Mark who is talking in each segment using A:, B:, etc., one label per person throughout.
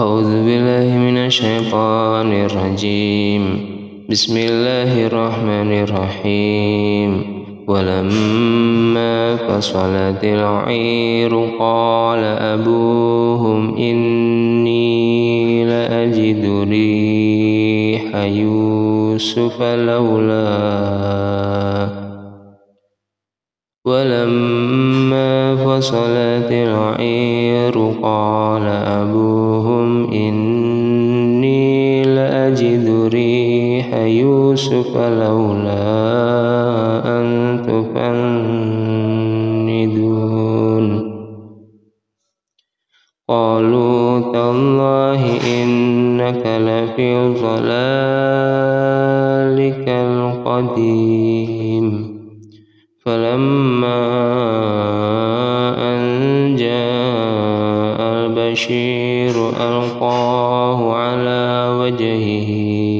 A: أعوذ بالله من الشيطان الرجيم. بسم الله الرحمن الرحيم. ولما فصلت العير قال أبوهم إني لأجد ريح يوسف لولا. ولما فصلت العير قال أبوهم يوسف لولا أن تفندون. قالوا تالله إنك لفي ضلالك القديم. فلما أن جاء البشير ألقاه على وجهه.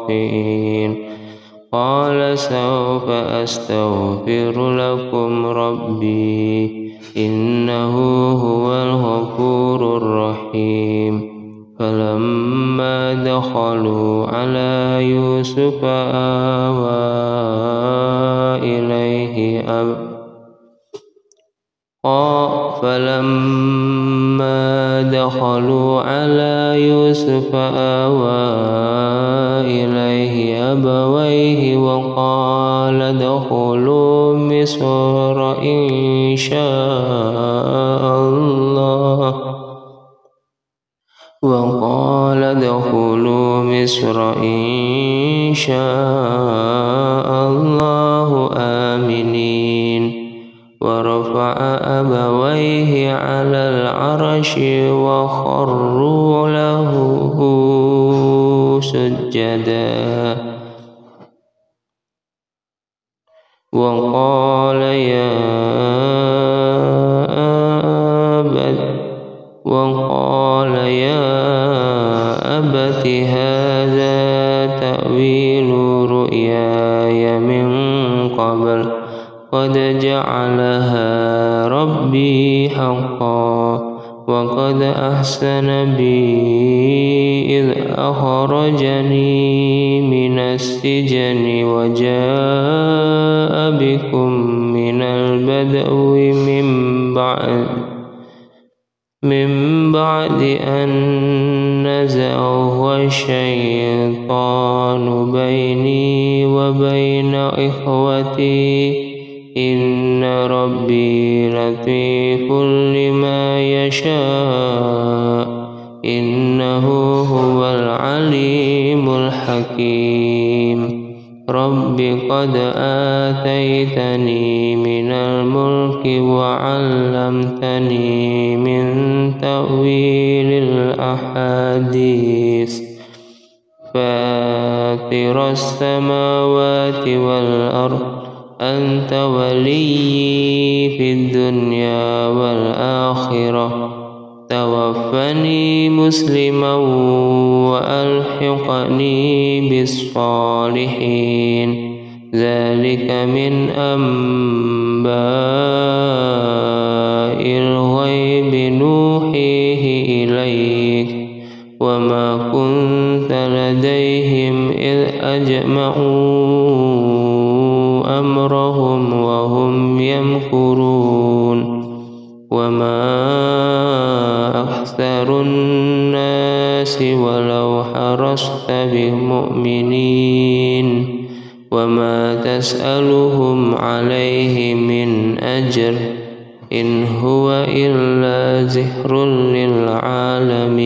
A: خاطئين قال سوف أستغفر لكم ربي. إنه هو الغفور الرحيم. فلما دخلوا على يوسف آوى إليه أب. فلما دخلوا على يوسف آوى أبويه وقال ادخلوا مصر إن شاء الله. وقال ادخلوا مصر إن شاء الله آمنين. ورفع أبويه على العرش وخروا له سجدا. تأويل رؤياي من قبل قد جعلها ربي حقا وقد أحسن بي إذ أخرجني من السجن وجاء بكم من البدو من بعد من بعد أن نزغ الشيطان. إخوتي إن ربي لطيف لما يشاء إنه هو العليم الحكيم. رب قد آتيتني من الملك وعلمتني من تأويل الأحاديث. فاتر السماوات والأرض أنت ولي في الدنيا والآخرة. توفني مسلما وألحقني بالصالحين. ذلك من أنباء الغيب نوحيه إليك. وما كنت لديهم إذ أجمعوا الناس ولو حرصت بمؤمنين وما تسألهم عليه من أجر إن هو إلا ذكر للعالمين.